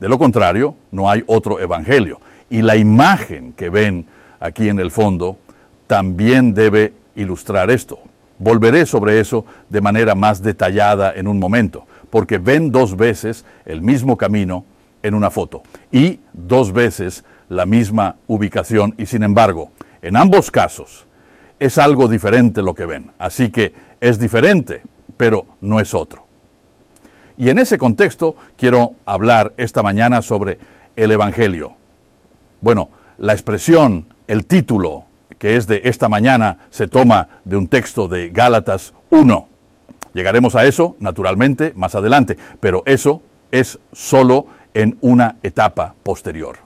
De lo contrario, no hay otro evangelio. Y la imagen que ven aquí en el fondo también debe ilustrar esto. Volveré sobre eso de manera más detallada en un momento, porque ven dos veces el mismo camino en una foto y dos veces la misma ubicación y sin embargo, en ambos casos es algo diferente lo que ven. Así que es diferente, pero no es otro. Y en ese contexto quiero hablar esta mañana sobre el Evangelio. Bueno, la expresión, el título que es de esta mañana se toma de un texto de Gálatas 1. Llegaremos a eso, naturalmente, más adelante, pero eso es solo en una etapa posterior.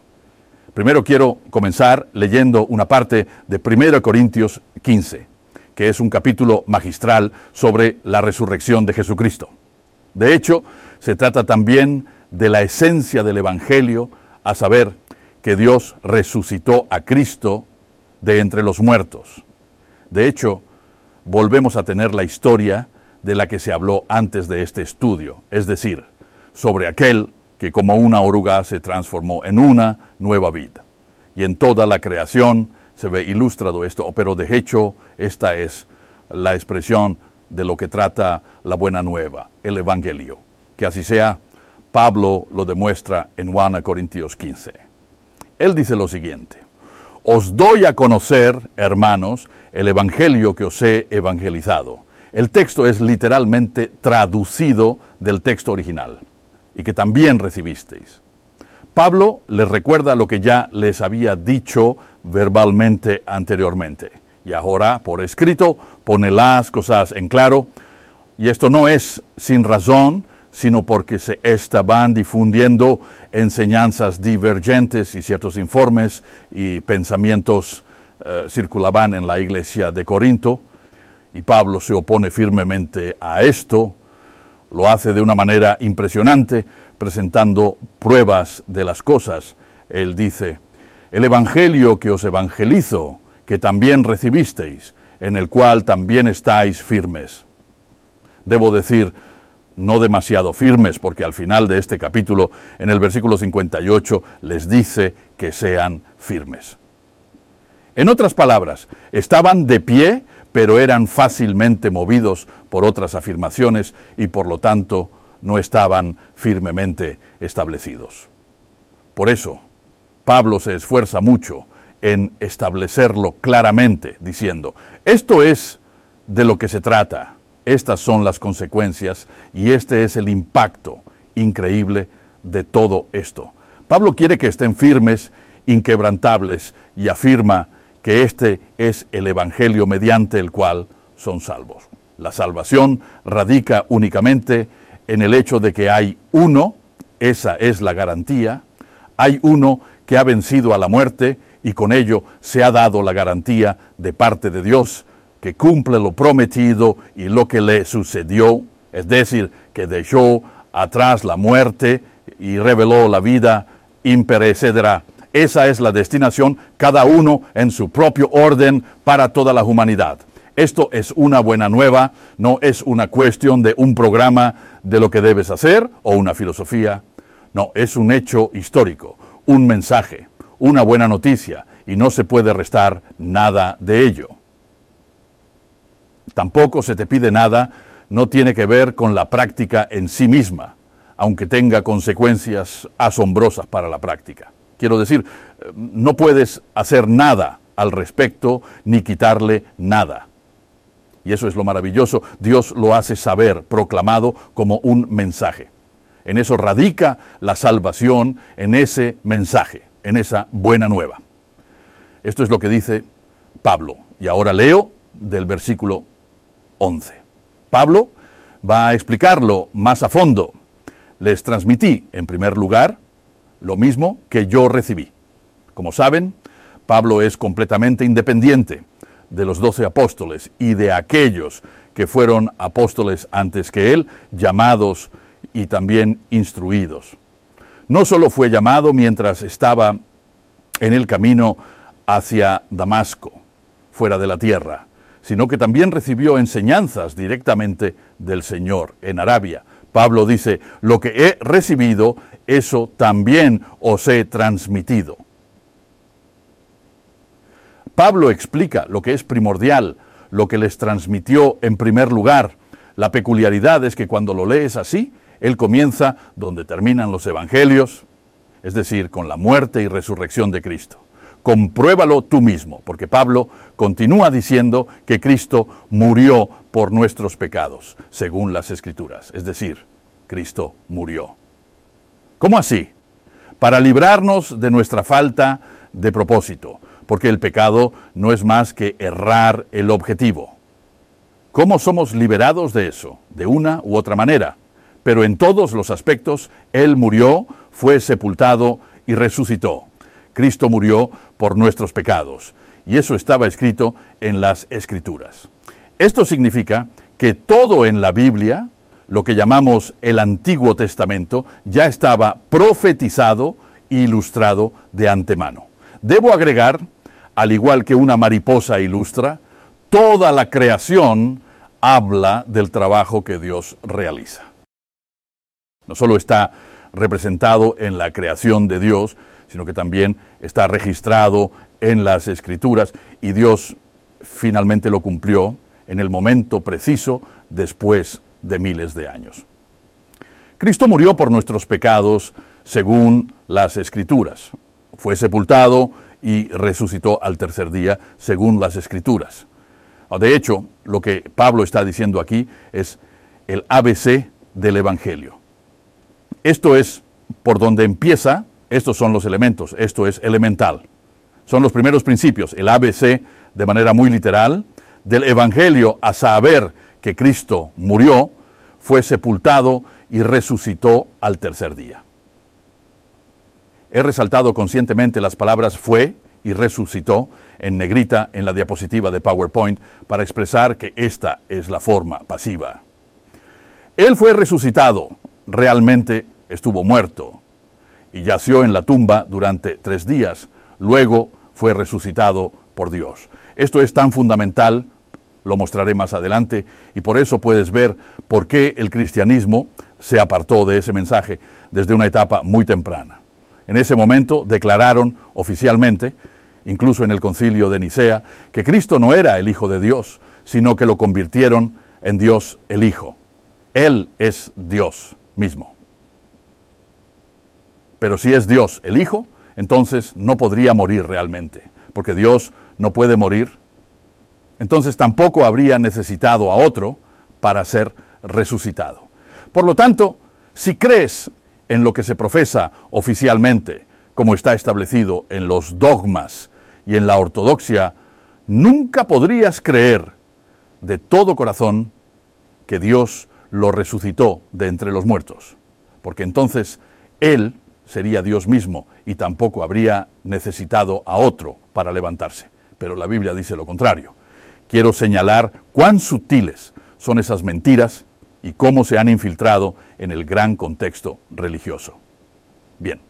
Primero quiero comenzar leyendo una parte de 1 Corintios 15, que es un capítulo magistral sobre la resurrección de Jesucristo. De hecho, se trata también de la esencia del Evangelio, a saber, que Dios resucitó a Cristo de entre los muertos. De hecho, volvemos a tener la historia de la que se habló antes de este estudio, es decir, sobre aquel que como una oruga se transformó en una nueva vida. Y en toda la creación se ve ilustrado esto, pero de hecho esta es la expresión de lo que trata la buena nueva, el Evangelio. Que así sea, Pablo lo demuestra en 1 Corintios 15. Él dice lo siguiente, os doy a conocer, hermanos, el Evangelio que os he evangelizado. El texto es literalmente traducido del texto original y que también recibisteis. Pablo les recuerda lo que ya les había dicho verbalmente anteriormente. Y ahora, por escrito, pone las cosas en claro. Y esto no es sin razón, sino porque se estaban difundiendo enseñanzas divergentes y ciertos informes y pensamientos eh, circulaban en la iglesia de Corinto. Y Pablo se opone firmemente a esto lo hace de una manera impresionante, presentando pruebas de las cosas. Él dice, el Evangelio que os evangelizo, que también recibisteis, en el cual también estáis firmes. Debo decir, no demasiado firmes, porque al final de este capítulo, en el versículo 58, les dice que sean firmes. En otras palabras, estaban de pie pero eran fácilmente movidos por otras afirmaciones y por lo tanto no estaban firmemente establecidos. Por eso, Pablo se esfuerza mucho en establecerlo claramente, diciendo, esto es de lo que se trata, estas son las consecuencias y este es el impacto increíble de todo esto. Pablo quiere que estén firmes, inquebrantables y afirma que este es el Evangelio mediante el cual son salvos. La salvación radica únicamente en el hecho de que hay uno, esa es la garantía, hay uno que ha vencido a la muerte y con ello se ha dado la garantía de parte de Dios que cumple lo prometido y lo que le sucedió, es decir, que dejó atrás la muerte y reveló la vida imperecedera esa es la destinación, cada uno en su propio orden para toda la humanidad. Esto es una buena nueva, no es una cuestión de un programa de lo que debes hacer o una filosofía. No, es un hecho histórico, un mensaje, una buena noticia y no se puede restar nada de ello. Tampoco se te pide nada, no tiene que ver con la práctica en sí misma, aunque tenga consecuencias asombrosas para la práctica. Quiero decir, no puedes hacer nada al respecto ni quitarle nada. Y eso es lo maravilloso. Dios lo hace saber, proclamado como un mensaje. En eso radica la salvación, en ese mensaje, en esa buena nueva. Esto es lo que dice Pablo. Y ahora leo del versículo 11. Pablo va a explicarlo más a fondo. Les transmití, en primer lugar, lo mismo que yo recibí. Como saben, Pablo es completamente independiente de los doce apóstoles y de aquellos que fueron apóstoles antes que él, llamados y también instruidos. No solo fue llamado mientras estaba en el camino hacia Damasco, fuera de la tierra, sino que también recibió enseñanzas directamente del Señor en Arabia, Pablo dice, lo que he recibido, eso también os he transmitido. Pablo explica lo que es primordial, lo que les transmitió en primer lugar. La peculiaridad es que cuando lo lees así, él comienza donde terminan los evangelios, es decir, con la muerte y resurrección de Cristo. Compruébalo tú mismo, porque Pablo continúa diciendo que Cristo murió por nuestros pecados, según las Escrituras. Es decir, Cristo murió. ¿Cómo así? Para librarnos de nuestra falta de propósito, porque el pecado no es más que errar el objetivo. ¿Cómo somos liberados de eso? De una u otra manera. Pero en todos los aspectos, Él murió, fue sepultado y resucitó. Cristo murió por nuestros pecados. Y eso estaba escrito en las Escrituras. Esto significa que todo en la Biblia, lo que llamamos el Antiguo Testamento, ya estaba profetizado e ilustrado de antemano. Debo agregar al igual que una mariposa ilustra, toda la creación habla del trabajo que Dios realiza. No solo está representado en la creación de Dios, sino que también está registrado en las escrituras y Dios finalmente lo cumplió en el momento preciso después de miles de años. Cristo murió por nuestros pecados según las escrituras. Fue sepultado y resucitó al tercer día, según las escrituras. Ah, de hecho, lo que Pablo está diciendo aquí es el ABC del Evangelio. Esto es por donde empieza, estos son los elementos, esto es elemental. Son los primeros principios, el ABC de manera muy literal, del Evangelio a saber que Cristo murió, fue sepultado y resucitó al tercer día. He resaltado conscientemente las palabras fue y resucitó en negrita en la diapositiva de PowerPoint para expresar que esta es la forma pasiva. Él fue resucitado, realmente estuvo muerto y yació en la tumba durante tres días, luego fue resucitado por Dios. Esto es tan fundamental, lo mostraré más adelante, y por eso puedes ver por qué el cristianismo se apartó de ese mensaje desde una etapa muy temprana. En ese momento declararon oficialmente, incluso en el concilio de Nicea, que Cristo no era el Hijo de Dios, sino que lo convirtieron en Dios el Hijo. Él es Dios mismo. Pero si es Dios el Hijo, entonces no podría morir realmente, porque Dios no puede morir. Entonces tampoco habría necesitado a otro para ser resucitado. Por lo tanto, si crees en lo que se profesa oficialmente, como está establecido en los dogmas y en la ortodoxia, nunca podrías creer de todo corazón que Dios lo resucitó de entre los muertos, porque entonces Él sería Dios mismo y tampoco habría necesitado a otro para levantarse. Pero la Biblia dice lo contrario. Quiero señalar cuán sutiles son esas mentiras y cómo se han infiltrado en el gran contexto religioso. Bien,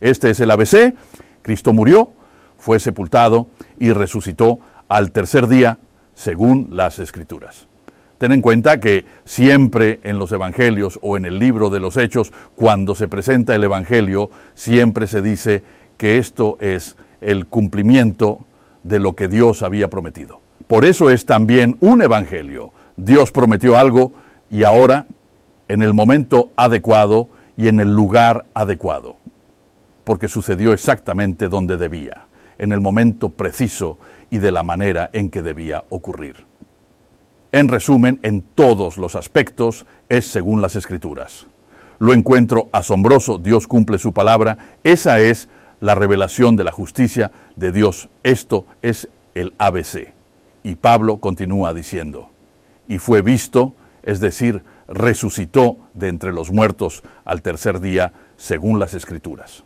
este es el ABC. Cristo murió, fue sepultado y resucitó al tercer día, según las Escrituras. Ten en cuenta que siempre en los Evangelios o en el libro de los Hechos, cuando se presenta el Evangelio, siempre se dice que esto es el cumplimiento de lo que Dios había prometido. Por eso es también un Evangelio. Dios prometió algo y ahora en el momento adecuado y en el lugar adecuado, porque sucedió exactamente donde debía, en el momento preciso y de la manera en que debía ocurrir. En resumen, en todos los aspectos es según las escrituras. Lo encuentro asombroso, Dios cumple su palabra, esa es la revelación de la justicia de Dios. Esto es el ABC. Y Pablo continúa diciendo, y fue visto es decir, resucitó de entre los muertos al tercer día, según las Escrituras.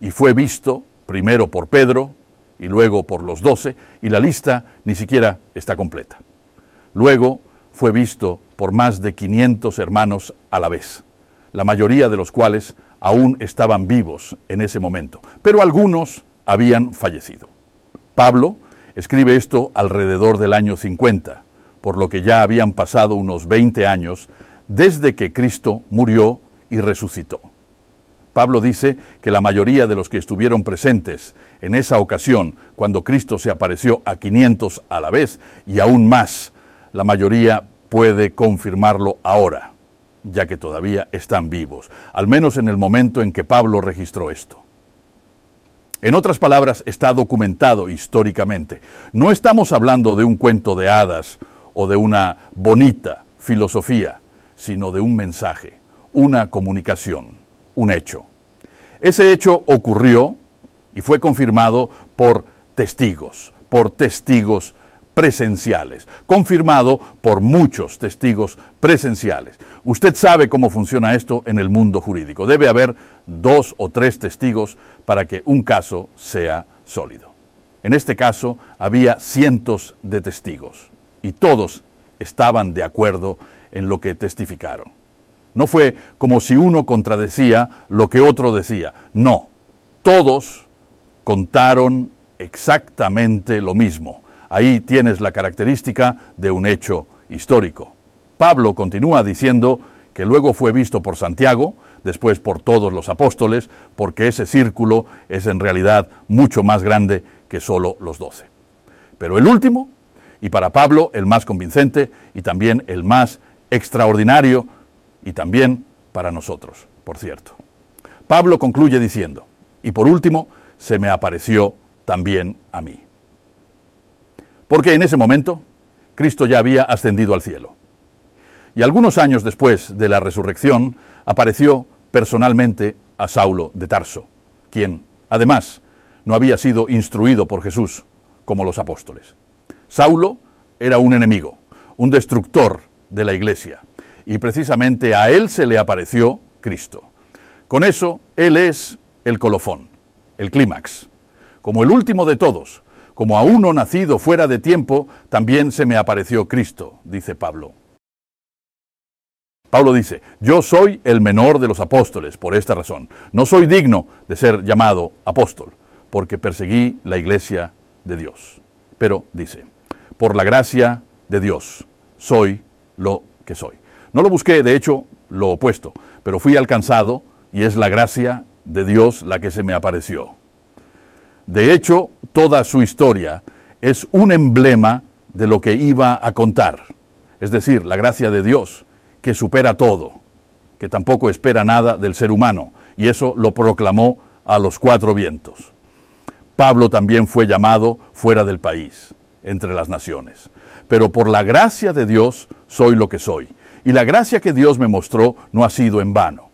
Y fue visto primero por Pedro y luego por los doce, y la lista ni siquiera está completa. Luego fue visto por más de 500 hermanos a la vez, la mayoría de los cuales aún estaban vivos en ese momento, pero algunos habían fallecido. Pablo escribe esto alrededor del año 50, por lo que ya habían pasado unos 20 años desde que Cristo murió y resucitó. Pablo dice que la mayoría de los que estuvieron presentes en esa ocasión, cuando Cristo se apareció a 500 a la vez y aún más, la mayoría puede confirmarlo ahora, ya que todavía están vivos, al menos en el momento en que Pablo registró esto. En otras palabras, está documentado históricamente. No estamos hablando de un cuento de hadas o de una bonita filosofía, sino de un mensaje, una comunicación un hecho. Ese hecho ocurrió y fue confirmado por testigos, por testigos presenciales, confirmado por muchos testigos presenciales. Usted sabe cómo funciona esto en el mundo jurídico. Debe haber dos o tres testigos para que un caso sea sólido. En este caso había cientos de testigos y todos estaban de acuerdo en lo que testificaron. No fue como si uno contradecía lo que otro decía. No, todos contaron exactamente lo mismo. Ahí tienes la característica de un hecho histórico. Pablo continúa diciendo que luego fue visto por Santiago, después por todos los apóstoles, porque ese círculo es en realidad mucho más grande que solo los doce. Pero el último, y para Pablo el más convincente y también el más extraordinario, y también para nosotros, por cierto. Pablo concluye diciendo, y por último, se me apareció también a mí. Porque en ese momento Cristo ya había ascendido al cielo. Y algunos años después de la resurrección apareció personalmente a Saulo de Tarso, quien, además, no había sido instruido por Jesús como los apóstoles. Saulo era un enemigo, un destructor de la iglesia, y precisamente a él se le apareció Cristo. Con eso, él es el colofón, el clímax. Como el último de todos, como a uno nacido fuera de tiempo, también se me apareció Cristo, dice Pablo. Pablo dice, yo soy el menor de los apóstoles por esta razón. No soy digno de ser llamado apóstol, porque perseguí la iglesia de Dios. Pero dice, por la gracia de Dios, soy lo que soy. No lo busqué, de hecho, lo opuesto, pero fui alcanzado y es la gracia de Dios la que se me apareció. De hecho, toda su historia es un emblema de lo que iba a contar, es decir, la gracia de Dios, que supera todo, que tampoco espera nada del ser humano, y eso lo proclamó a los cuatro vientos. Pablo también fue llamado fuera del país, entre las naciones. Pero por la gracia de Dios soy lo que soy y la gracia que Dios me mostró no ha sido en vano.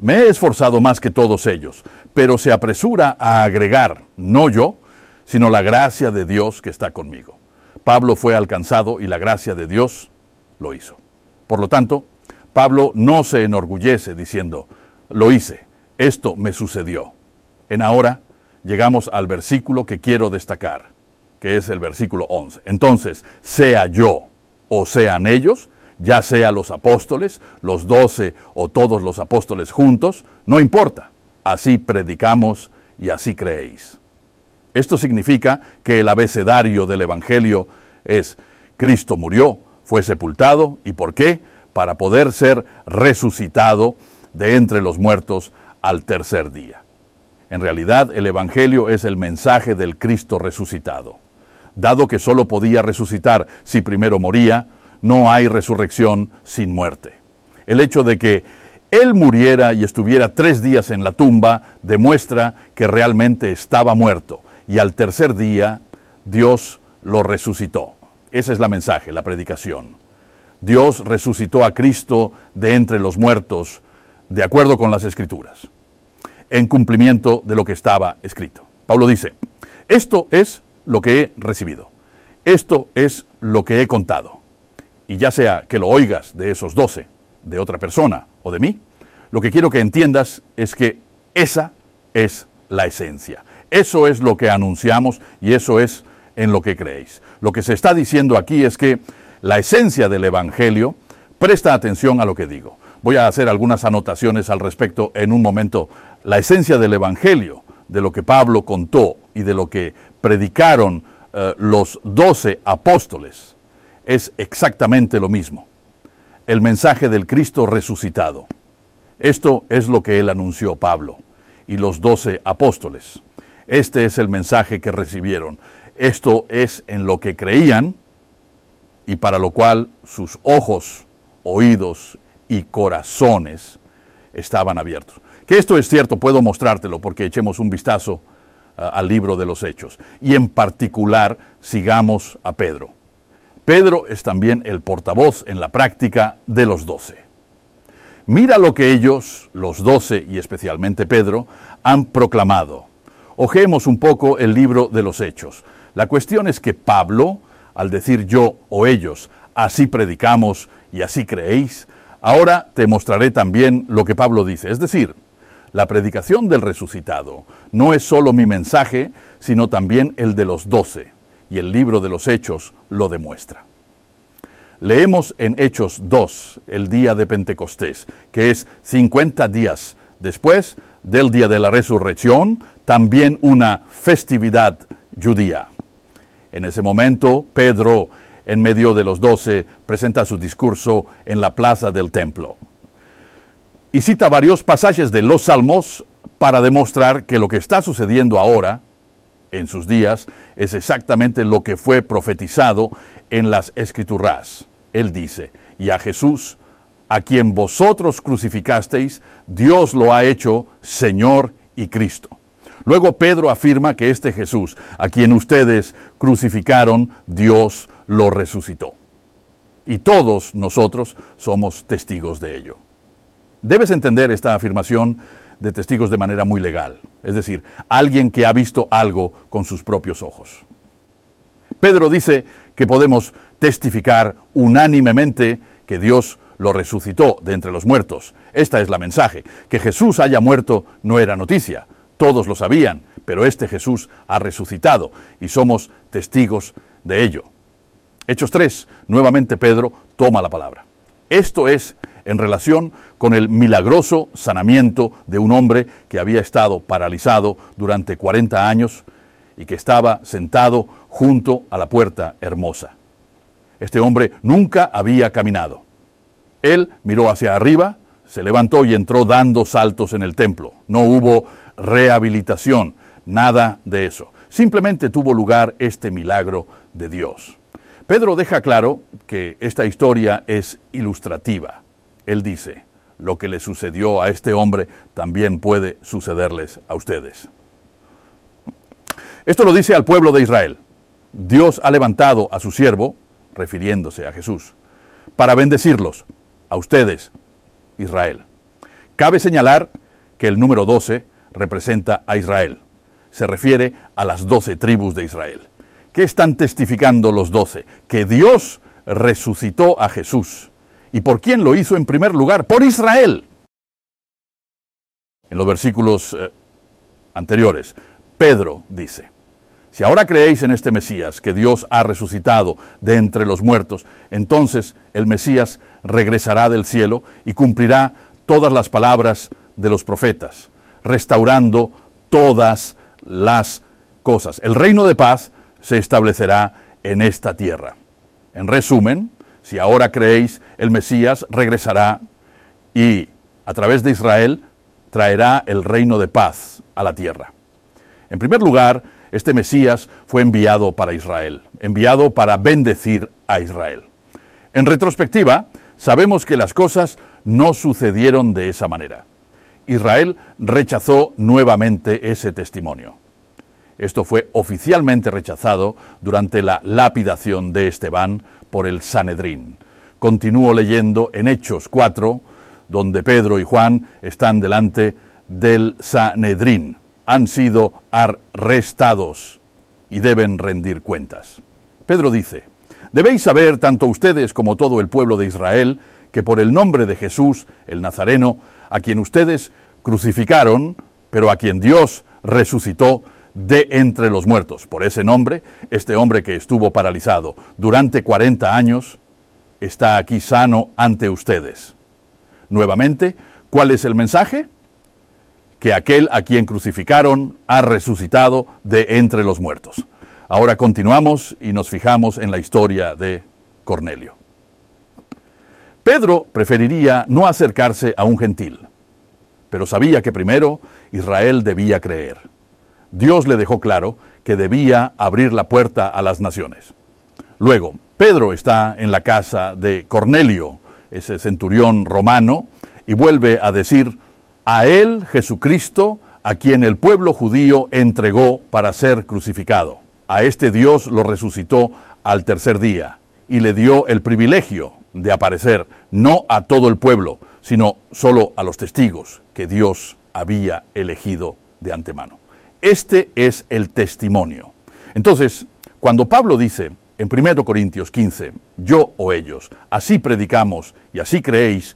Me he esforzado más que todos ellos, pero se apresura a agregar, no yo, sino la gracia de Dios que está conmigo. Pablo fue alcanzado y la gracia de Dios lo hizo. Por lo tanto, Pablo no se enorgullece diciendo, lo hice, esto me sucedió. En ahora llegamos al versículo que quiero destacar, que es el versículo 11. Entonces, sea yo o sean ellos, ya sea los apóstoles, los doce o todos los apóstoles juntos, no importa. Así predicamos y así creéis. Esto significa que el abecedario del Evangelio es Cristo murió, fue sepultado y ¿por qué? Para poder ser resucitado de entre los muertos al tercer día. En realidad el Evangelio es el mensaje del Cristo resucitado dado que solo podía resucitar si primero moría, no hay resurrección sin muerte. El hecho de que él muriera y estuviera tres días en la tumba demuestra que realmente estaba muerto y al tercer día Dios lo resucitó. Esa es la mensaje, la predicación. Dios resucitó a Cristo de entre los muertos, de acuerdo con las escrituras, en cumplimiento de lo que estaba escrito. Pablo dice, esto es lo que he recibido. Esto es lo que he contado. Y ya sea que lo oigas de esos doce, de otra persona o de mí, lo que quiero que entiendas es que esa es la esencia. Eso es lo que anunciamos y eso es en lo que creéis. Lo que se está diciendo aquí es que la esencia del Evangelio, presta atención a lo que digo. Voy a hacer algunas anotaciones al respecto en un momento. La esencia del Evangelio, de lo que Pablo contó y de lo que predicaron eh, los doce apóstoles es exactamente lo mismo. El mensaje del Cristo resucitado. Esto es lo que él anunció Pablo y los doce apóstoles. Este es el mensaje que recibieron. Esto es en lo que creían y para lo cual sus ojos, oídos y corazones estaban abiertos. Que esto es cierto, puedo mostrártelo porque echemos un vistazo al libro de los Hechos. Y en particular, sigamos a Pedro. Pedro es también el portavoz en la práctica de los doce. Mira lo que ellos, los doce y especialmente Pedro, han proclamado. Ojemos un poco el libro de los Hechos. La cuestión es que Pablo, al decir yo o ellos, así predicamos y así creéis, ahora te mostraré también lo que Pablo dice. Es decir, la predicación del resucitado no es solo mi mensaje, sino también el de los doce, y el libro de los Hechos lo demuestra. Leemos en Hechos 2, el día de Pentecostés, que es 50 días después del día de la resurrección, también una festividad judía. En ese momento, Pedro, en medio de los doce, presenta su discurso en la plaza del templo y cita varios pasajes de los Salmos para demostrar que lo que está sucediendo ahora, en sus días, es exactamente lo que fue profetizado en las Escrituras. Él dice, y a Jesús, a quien vosotros crucificasteis, Dios lo ha hecho Señor y Cristo. Luego Pedro afirma que este Jesús, a quien ustedes crucificaron, Dios lo resucitó. Y todos nosotros somos testigos de ello. Debes entender esta afirmación de testigos de manera muy legal, es decir, alguien que ha visto algo con sus propios ojos. Pedro dice que podemos testificar unánimemente que Dios lo resucitó de entre los muertos. Esta es la mensaje. Que Jesús haya muerto no era noticia. Todos lo sabían, pero este Jesús ha resucitado y somos testigos de ello. Hechos 3, nuevamente Pedro toma la palabra. Esto es en relación con el milagroso sanamiento de un hombre que había estado paralizado durante 40 años y que estaba sentado junto a la puerta hermosa. Este hombre nunca había caminado. Él miró hacia arriba, se levantó y entró dando saltos en el templo. No hubo rehabilitación, nada de eso. Simplemente tuvo lugar este milagro de Dios. Pedro deja claro que esta historia es ilustrativa. Él dice, lo que le sucedió a este hombre también puede sucederles a ustedes. Esto lo dice al pueblo de Israel. Dios ha levantado a su siervo, refiriéndose a Jesús, para bendecirlos, a ustedes, Israel. Cabe señalar que el número 12 representa a Israel. Se refiere a las doce tribus de Israel. ¿Qué están testificando los doce? Que Dios resucitó a Jesús ¿Y por quién lo hizo en primer lugar? Por Israel. En los versículos eh, anteriores, Pedro dice, si ahora creéis en este Mesías que Dios ha resucitado de entre los muertos, entonces el Mesías regresará del cielo y cumplirá todas las palabras de los profetas, restaurando todas las cosas. El reino de paz se establecerá en esta tierra. En resumen, si ahora creéis, el Mesías regresará y a través de Israel traerá el reino de paz a la tierra. En primer lugar, este Mesías fue enviado para Israel, enviado para bendecir a Israel. En retrospectiva, sabemos que las cosas no sucedieron de esa manera. Israel rechazó nuevamente ese testimonio. Esto fue oficialmente rechazado durante la lapidación de Esteban por el Sanedrín. Continúo leyendo en Hechos 4, donde Pedro y Juan están delante del Sanedrín. Han sido arrestados y deben rendir cuentas. Pedro dice, debéis saber tanto ustedes como todo el pueblo de Israel que por el nombre de Jesús, el Nazareno, a quien ustedes crucificaron, pero a quien Dios resucitó, de entre los muertos. Por ese nombre, este hombre que estuvo paralizado durante 40 años está aquí sano ante ustedes. Nuevamente, ¿cuál es el mensaje? Que aquel a quien crucificaron ha resucitado de entre los muertos. Ahora continuamos y nos fijamos en la historia de Cornelio. Pedro preferiría no acercarse a un gentil, pero sabía que primero Israel debía creer. Dios le dejó claro que debía abrir la puerta a las naciones. Luego, Pedro está en la casa de Cornelio, ese centurión romano, y vuelve a decir, a él Jesucristo, a quien el pueblo judío entregó para ser crucificado. A este Dios lo resucitó al tercer día y le dio el privilegio de aparecer no a todo el pueblo, sino solo a los testigos que Dios había elegido de antemano. Este es el testimonio. Entonces, cuando Pablo dice en 1 Corintios 15, yo o ellos, así predicamos y así creéis,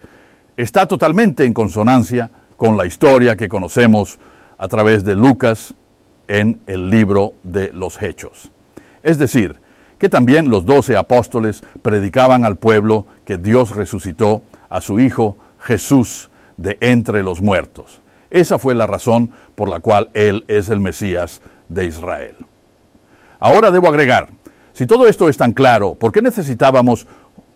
está totalmente en consonancia con la historia que conocemos a través de Lucas en el libro de los Hechos. Es decir, que también los doce apóstoles predicaban al pueblo que Dios resucitó a su Hijo Jesús de entre los muertos. Esa fue la razón por la cual Él es el Mesías de Israel. Ahora debo agregar, si todo esto es tan claro, ¿por qué necesitábamos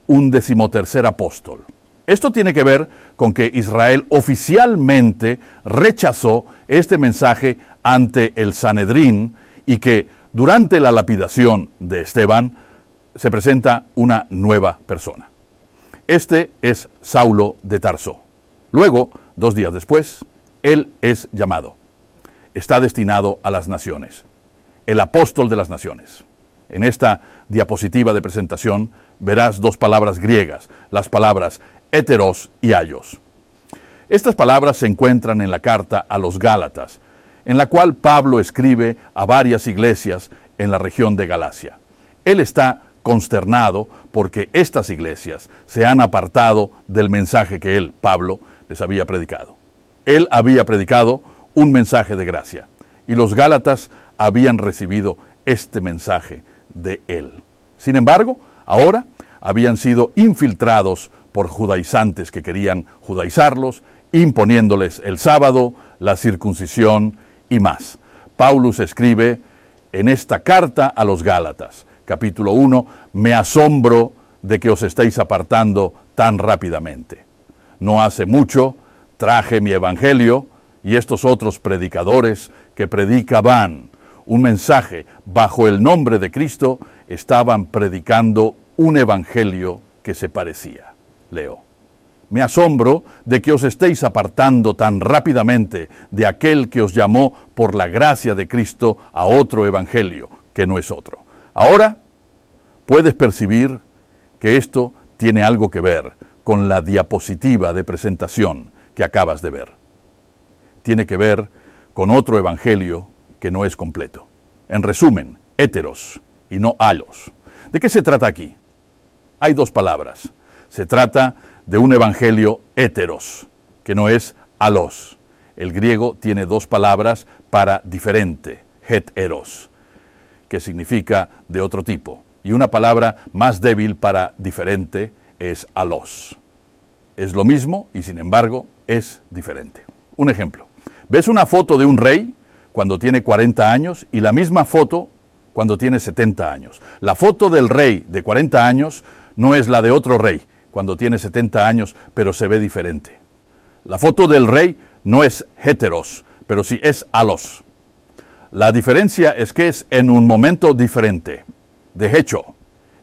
un decimotercer apóstol? Esto tiene que ver con que Israel oficialmente rechazó este mensaje ante el Sanedrín y que durante la lapidación de Esteban se presenta una nueva persona. Este es Saulo de Tarso. Luego, dos días después, él es llamado. Está destinado a las naciones. El apóstol de las naciones. En esta diapositiva de presentación verás dos palabras griegas, las palabras heteros y ayos. Estas palabras se encuentran en la carta a los Gálatas, en la cual Pablo escribe a varias iglesias en la región de Galacia. Él está consternado porque estas iglesias se han apartado del mensaje que él, Pablo, les había predicado. Él había predicado un mensaje de gracia y los Gálatas habían recibido este mensaje de él. Sin embargo, ahora habían sido infiltrados por judaizantes que querían judaizarlos, imponiéndoles el sábado, la circuncisión y más. Paulus escribe en esta carta a los Gálatas, capítulo 1, me asombro de que os estéis apartando tan rápidamente. No hace mucho traje mi evangelio y estos otros predicadores que predicaban un mensaje bajo el nombre de Cristo estaban predicando un evangelio que se parecía. Leo. Me asombro de que os estéis apartando tan rápidamente de aquel que os llamó por la gracia de Cristo a otro evangelio, que no es otro. Ahora puedes percibir que esto tiene algo que ver con la diapositiva de presentación que acabas de ver. Tiene que ver con otro evangelio que no es completo. En resumen, héteros y no halos. ¿De qué se trata aquí? Hay dos palabras. Se trata de un evangelio heteros, que no es alos. El griego tiene dos palabras para diferente, heteros, que significa de otro tipo. Y una palabra más débil para diferente es alos. Es lo mismo y sin embargo es diferente. Un ejemplo. ¿Ves una foto de un rey cuando tiene 40 años y la misma foto cuando tiene 70 años? La foto del rey de 40 años no es la de otro rey, cuando tiene 70 años, pero se ve diferente. La foto del rey no es heteros, pero sí es alos. La diferencia es que es en un momento diferente. De hecho,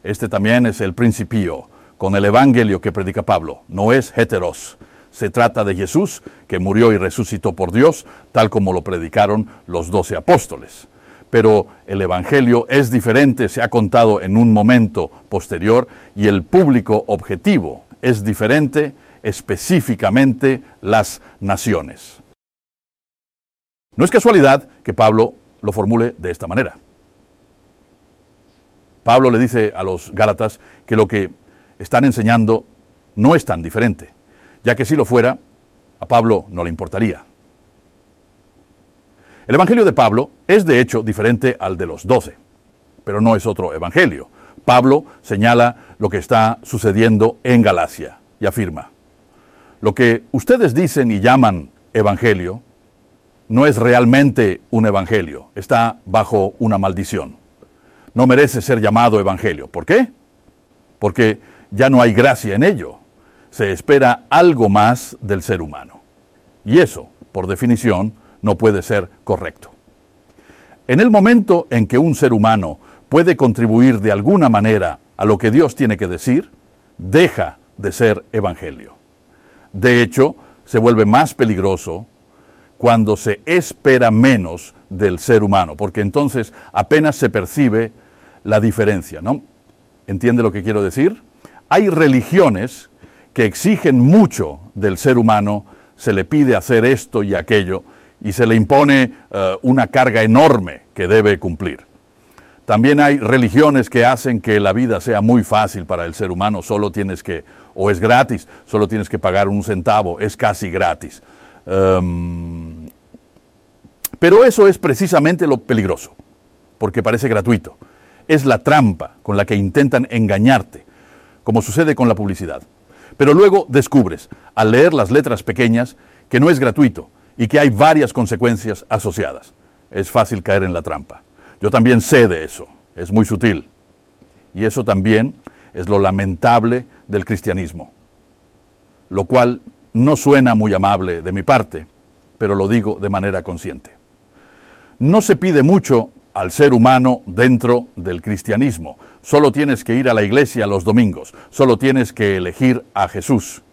este también es el principio con el evangelio que predica Pablo. No es heteros. Se trata de Jesús que murió y resucitó por Dios, tal como lo predicaron los doce apóstoles pero el Evangelio es diferente, se ha contado en un momento posterior y el público objetivo es diferente, específicamente las naciones. No es casualidad que Pablo lo formule de esta manera. Pablo le dice a los Gálatas que lo que están enseñando no es tan diferente, ya que si lo fuera, a Pablo no le importaría. El Evangelio de Pablo es de hecho diferente al de los doce, pero no es otro Evangelio. Pablo señala lo que está sucediendo en Galacia y afirma, lo que ustedes dicen y llaman Evangelio no es realmente un Evangelio, está bajo una maldición. No merece ser llamado Evangelio. ¿Por qué? porque ya no hay gracia en ello. Se espera algo más del ser humano. Y eso, por definición, no puede ser correcto. En el momento en que un ser humano puede contribuir de alguna manera a lo que Dios tiene que decir, deja de ser evangelio. De hecho, se vuelve más peligroso cuando se espera menos del ser humano, porque entonces apenas se percibe la diferencia, ¿no? ¿Entiende lo que quiero decir? Hay religiones que exigen mucho del ser humano, se le pide hacer esto y aquello, y se le impone eh, una carga enorme que debe cumplir. También hay religiones que hacen que la vida sea muy fácil para el ser humano, solo tienes que, o es gratis, solo tienes que pagar un centavo, es casi gratis. Em, pero eso es precisamente lo peligroso, porque parece gratuito. Es la trampa con la que intentan engañarte, como sucede con la publicidad. Pero luego descubres, al leer las letras pequeñas, que no es gratuito y que hay varias consecuencias asociadas. Es fácil caer en la trampa. Yo también sé de eso, es muy sutil. Y eso también es lo lamentable del cristianismo, lo cual no suena muy amable de mi parte, pero lo digo de manera consciente. No se pide mucho al ser humano dentro del cristianismo. Solo tienes que ir a la iglesia los domingos, solo tienes que elegir a Jesús.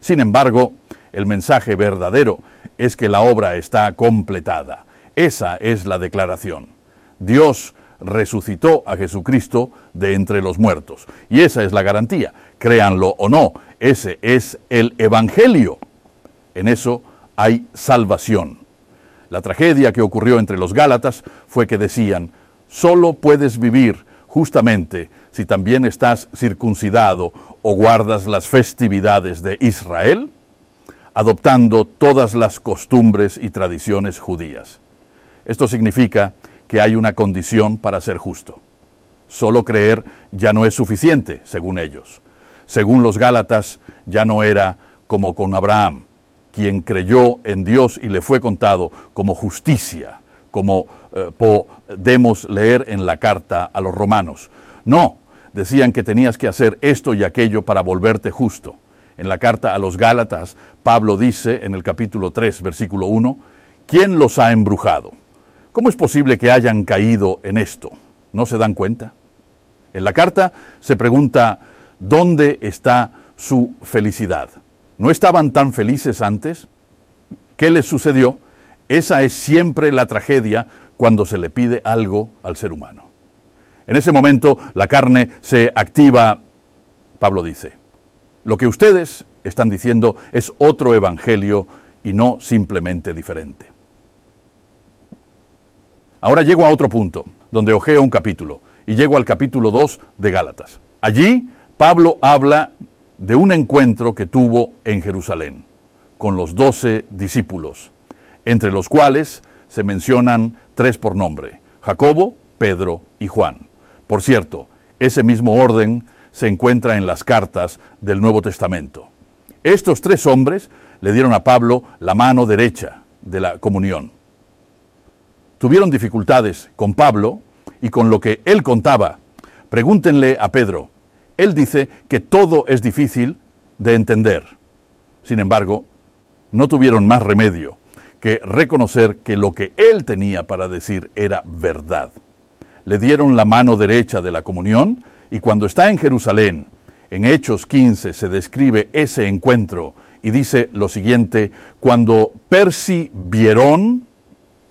Sin embargo, el mensaje verdadero es que la obra está completada. Esa es la declaración. Dios resucitó a Jesucristo de entre los muertos. Y esa es la garantía. Créanlo o no, ese es el Evangelio. En eso hay salvación. La tragedia que ocurrió entre los Gálatas fue que decían, solo puedes vivir justamente si también estás circuncidado o guardas las festividades de Israel, adoptando todas las costumbres y tradiciones judías. Esto significa que hay una condición para ser justo. Solo creer ya no es suficiente, según ellos. Según los Gálatas, ya no era como con Abraham, quien creyó en Dios y le fue contado como justicia, como eh, podemos leer en la carta a los romanos. No, decían que tenías que hacer esto y aquello para volverte justo. En la carta a los Gálatas, Pablo dice en el capítulo 3, versículo 1, ¿quién los ha embrujado? ¿Cómo es posible que hayan caído en esto? ¿No se dan cuenta? En la carta se pregunta, ¿dónde está su felicidad? ¿No estaban tan felices antes? ¿Qué les sucedió? Esa es siempre la tragedia cuando se le pide algo al ser humano. En ese momento la carne se activa, Pablo dice. Lo que ustedes están diciendo es otro evangelio y no simplemente diferente. Ahora llego a otro punto, donde ojeo un capítulo, y llego al capítulo 2 de Gálatas. Allí Pablo habla de un encuentro que tuvo en Jerusalén con los doce discípulos, entre los cuales se mencionan tres por nombre, Jacobo, Pedro y Juan. Por cierto, ese mismo orden se encuentra en las cartas del Nuevo Testamento. Estos tres hombres le dieron a Pablo la mano derecha de la comunión tuvieron dificultades con Pablo y con lo que él contaba. Pregúntenle a Pedro. Él dice que todo es difícil de entender. Sin embargo, no tuvieron más remedio que reconocer que lo que él tenía para decir era verdad. Le dieron la mano derecha de la comunión y cuando está en Jerusalén, en Hechos 15 se describe ese encuentro y dice lo siguiente, cuando persivieron,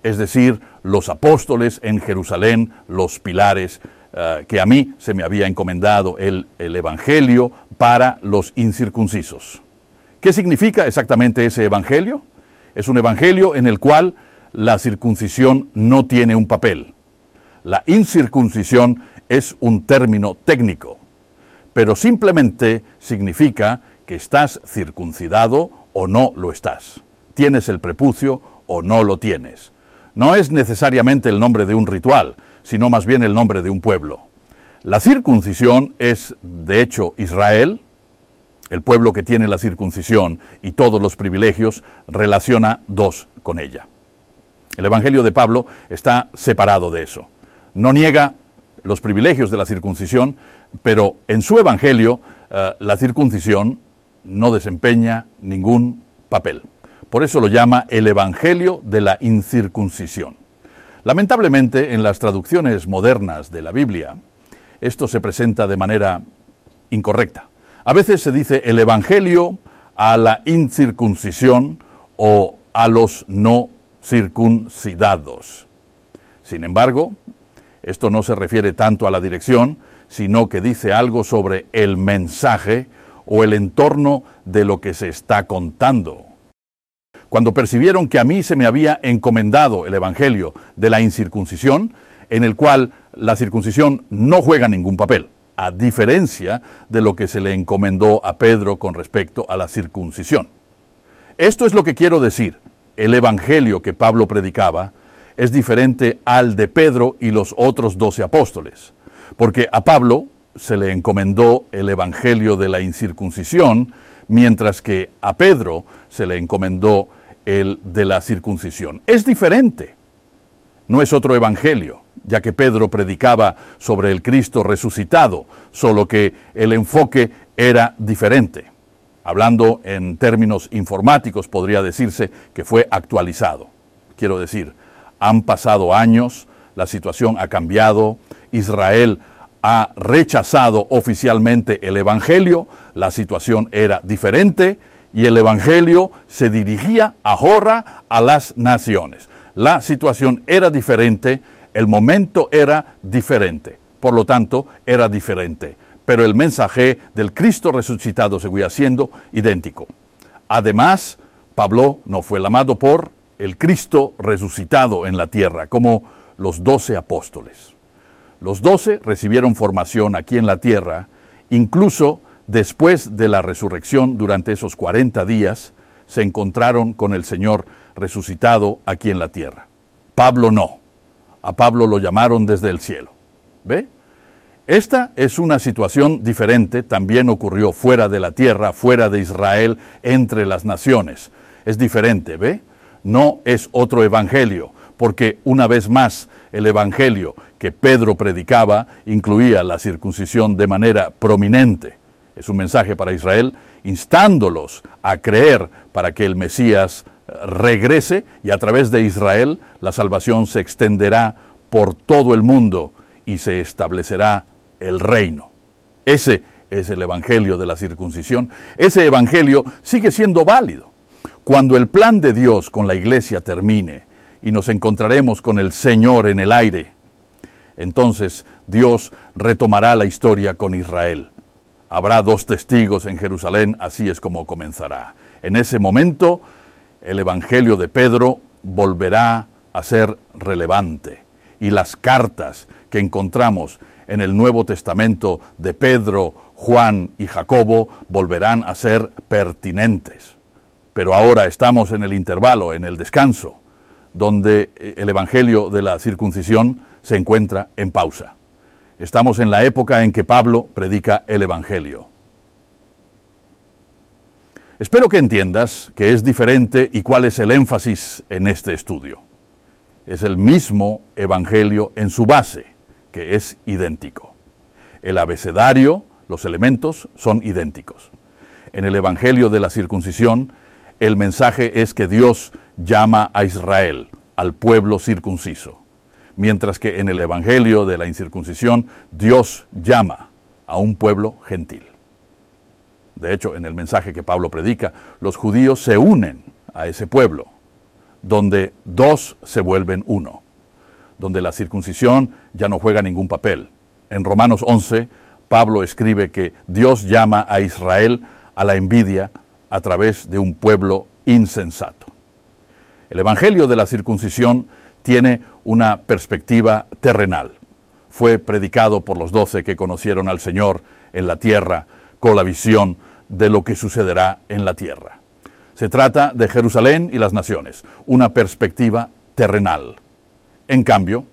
es decir, los apóstoles en Jerusalén, los pilares, eh, que a mí se me había encomendado el Evangelio para los incircuncisos. ¿Qué significa exactamente ese Evangelio? Es un Evangelio en el cual la circuncisión no tiene un papel. La incircuncisión es un término técnico, pero simplemente significa que estás circuncidado o no lo estás. Tienes el prepucio o no lo tienes no es necesariamente el nombre de un ritual, sino más bien el nombre de un pueblo. La circuncisión es, de hecho, Israel, el pueblo que tiene la circuncisión y todos los privilegios, relaciona dos con ella. El Evangelio de Pablo está separado de eso. No niega los privilegios de la circuncisión, pero en su evangelio eh, la circuncisión no desempeña ningún papel. Por eso lo llama el evangelio de la incircuncisión. Lamentablemente, en las traducciones modernas de la Biblia, esto se presenta de manera incorrecta. A veces se dice el evangelio a la incircuncisión o a los no circuncidados. Sin embargo, esto no se refiere tanto a la dirección, sino que dice algo sobre el mensaje o el entorno de lo que se está contando. Cuando percibieron que a mí se me había encomendado el Evangelio de la incircuncisión, en el cual la circuncisión no juega ningún papel, a diferencia de lo que se le encomendó a Pedro con respecto a la circuncisión. Esto es lo que quiero decir. El Evangelio que Pablo predicaba es diferente al de Pedro y los otros doce apóstoles, porque a Pablo se le encomendó el Evangelio de la incircuncisión, mientras que a Pedro se le encomendó el de la circuncisión. Es diferente, no es otro Evangelio, ya que Pedro predicaba sobre el Cristo resucitado, solo que el enfoque era diferente. Hablando en términos informáticos, podría decirse que fue actualizado. Quiero decir, han pasado años, la situación ha cambiado, Israel ha rechazado oficialmente el Evangelio, la situación era diferente y el Evangelio se dirigía ahora a las naciones. La situación era diferente, el momento era diferente, por lo tanto era diferente, pero el mensaje del Cristo resucitado seguía siendo idéntico. Además, Pablo no fue amado por el Cristo resucitado en la tierra, como los doce apóstoles. Los doce recibieron formación aquí en la tierra, incluso después de la resurrección durante esos 40 días, se encontraron con el Señor resucitado aquí en la tierra. Pablo no. A Pablo lo llamaron desde el cielo. ¿Ve? Esta es una situación diferente, también ocurrió fuera de la tierra, fuera de Israel, entre las naciones. Es diferente, ¿ve? no es otro evangelio, porque una vez más el evangelio que Pedro predicaba incluía la circuncisión de manera prominente. Es un mensaje para Israel instándolos a creer para que el Mesías regrese y a través de Israel la salvación se extenderá por todo el mundo y se establecerá el reino. Ese es el Evangelio de la circuncisión. Ese Evangelio sigue siendo válido. Cuando el plan de Dios con la iglesia termine y nos encontraremos con el Señor en el aire, entonces Dios retomará la historia con Israel. Habrá dos testigos en Jerusalén, así es como comenzará. En ese momento, el Evangelio de Pedro volverá a ser relevante y las cartas que encontramos en el Nuevo Testamento de Pedro, Juan y Jacobo volverán a ser pertinentes. Pero ahora estamos en el intervalo, en el descanso, donde el Evangelio de la circuncisión se encuentra en pausa. Estamos en la época en que Pablo predica el Evangelio. Espero que entiendas que es diferente y cuál es el énfasis en este estudio. Es el mismo Evangelio en su base, que es idéntico. El abecedario, los elementos son idénticos. En el Evangelio de la circuncisión el mensaje es que Dios llama a Israel, al pueblo circunciso, mientras que en el Evangelio de la incircuncisión Dios llama a un pueblo gentil. De hecho, en el mensaje que Pablo predica, los judíos se unen a ese pueblo, donde dos se vuelven uno, donde la circuncisión ya no juega ningún papel. En Romanos 11, Pablo escribe que Dios llama a Israel a la envidia, a través de un pueblo insensato. El Evangelio de la circuncisión tiene una perspectiva terrenal. Fue predicado por los doce que conocieron al Señor en la tierra con la visión de lo que sucederá en la tierra. Se trata de Jerusalén y las naciones, una perspectiva terrenal. En cambio,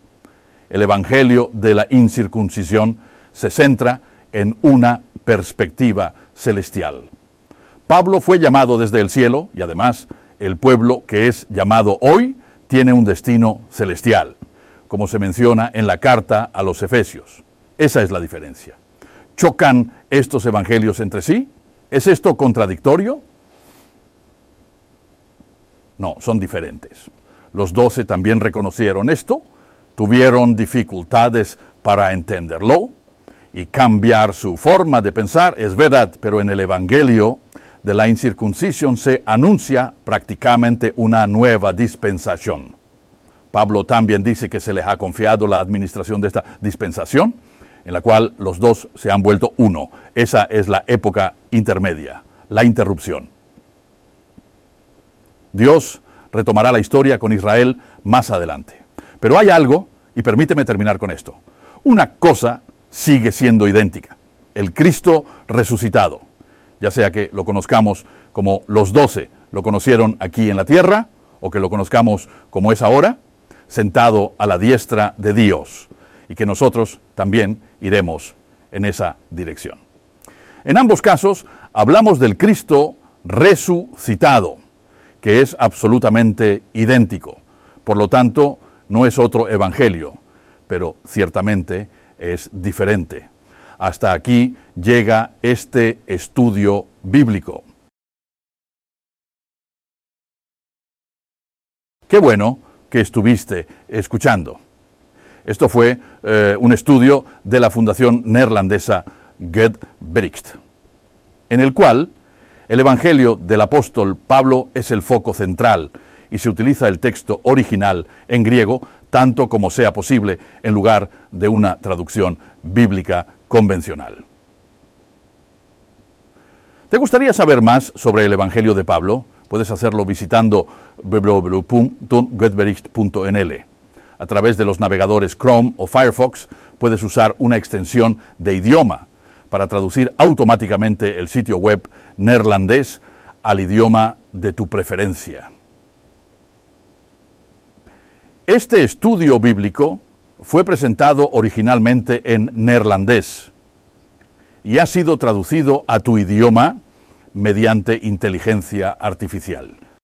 el Evangelio de la incircuncisión se centra en una perspectiva celestial. Pablo fue llamado desde el cielo y además el pueblo que es llamado hoy tiene un destino celestial, como se menciona en la carta a los Efesios. Esa es la diferencia. ¿Chocan estos evangelios entre sí? ¿Es esto contradictorio? No, son diferentes. Los doce también reconocieron esto, tuvieron dificultades para entenderlo y cambiar su forma de pensar, es verdad, pero en el Evangelio de la incircuncisión se anuncia prácticamente una nueva dispensación. Pablo también dice que se les ha confiado la administración de esta dispensación, en la cual los dos se han vuelto uno. Esa es la época intermedia, la interrupción. Dios retomará la historia con Israel más adelante. Pero hay algo, y permíteme terminar con esto. Una cosa sigue siendo idéntica. El Cristo resucitado, ya sea que lo conozcamos como los doce lo conocieron aquí en la tierra, o que lo conozcamos como es ahora, sentado a la diestra de Dios, y que nosotros también iremos en esa dirección. En ambos casos hablamos del Cristo resucitado, que es absolutamente idéntico. Por lo tanto, no es otro evangelio, pero ciertamente es diferente. Hasta aquí llega este estudio bíblico. Qué bueno que estuviste escuchando. Esto fue eh, un estudio de la fundación neerlandesa Bericht, en el cual el Evangelio del apóstol Pablo es el foco central y se utiliza el texto original en griego tanto como sea posible en lugar de una traducción bíblica convencional. ¿Te gustaría saber más sobre el Evangelio de Pablo? Puedes hacerlo visitando www.goodbericht.nl. A través de los navegadores Chrome o Firefox puedes usar una extensión de idioma para traducir automáticamente el sitio web neerlandés al idioma de tu preferencia. Este estudio bíblico fue presentado originalmente en neerlandés y ha sido traducido a tu idioma mediante inteligencia artificial.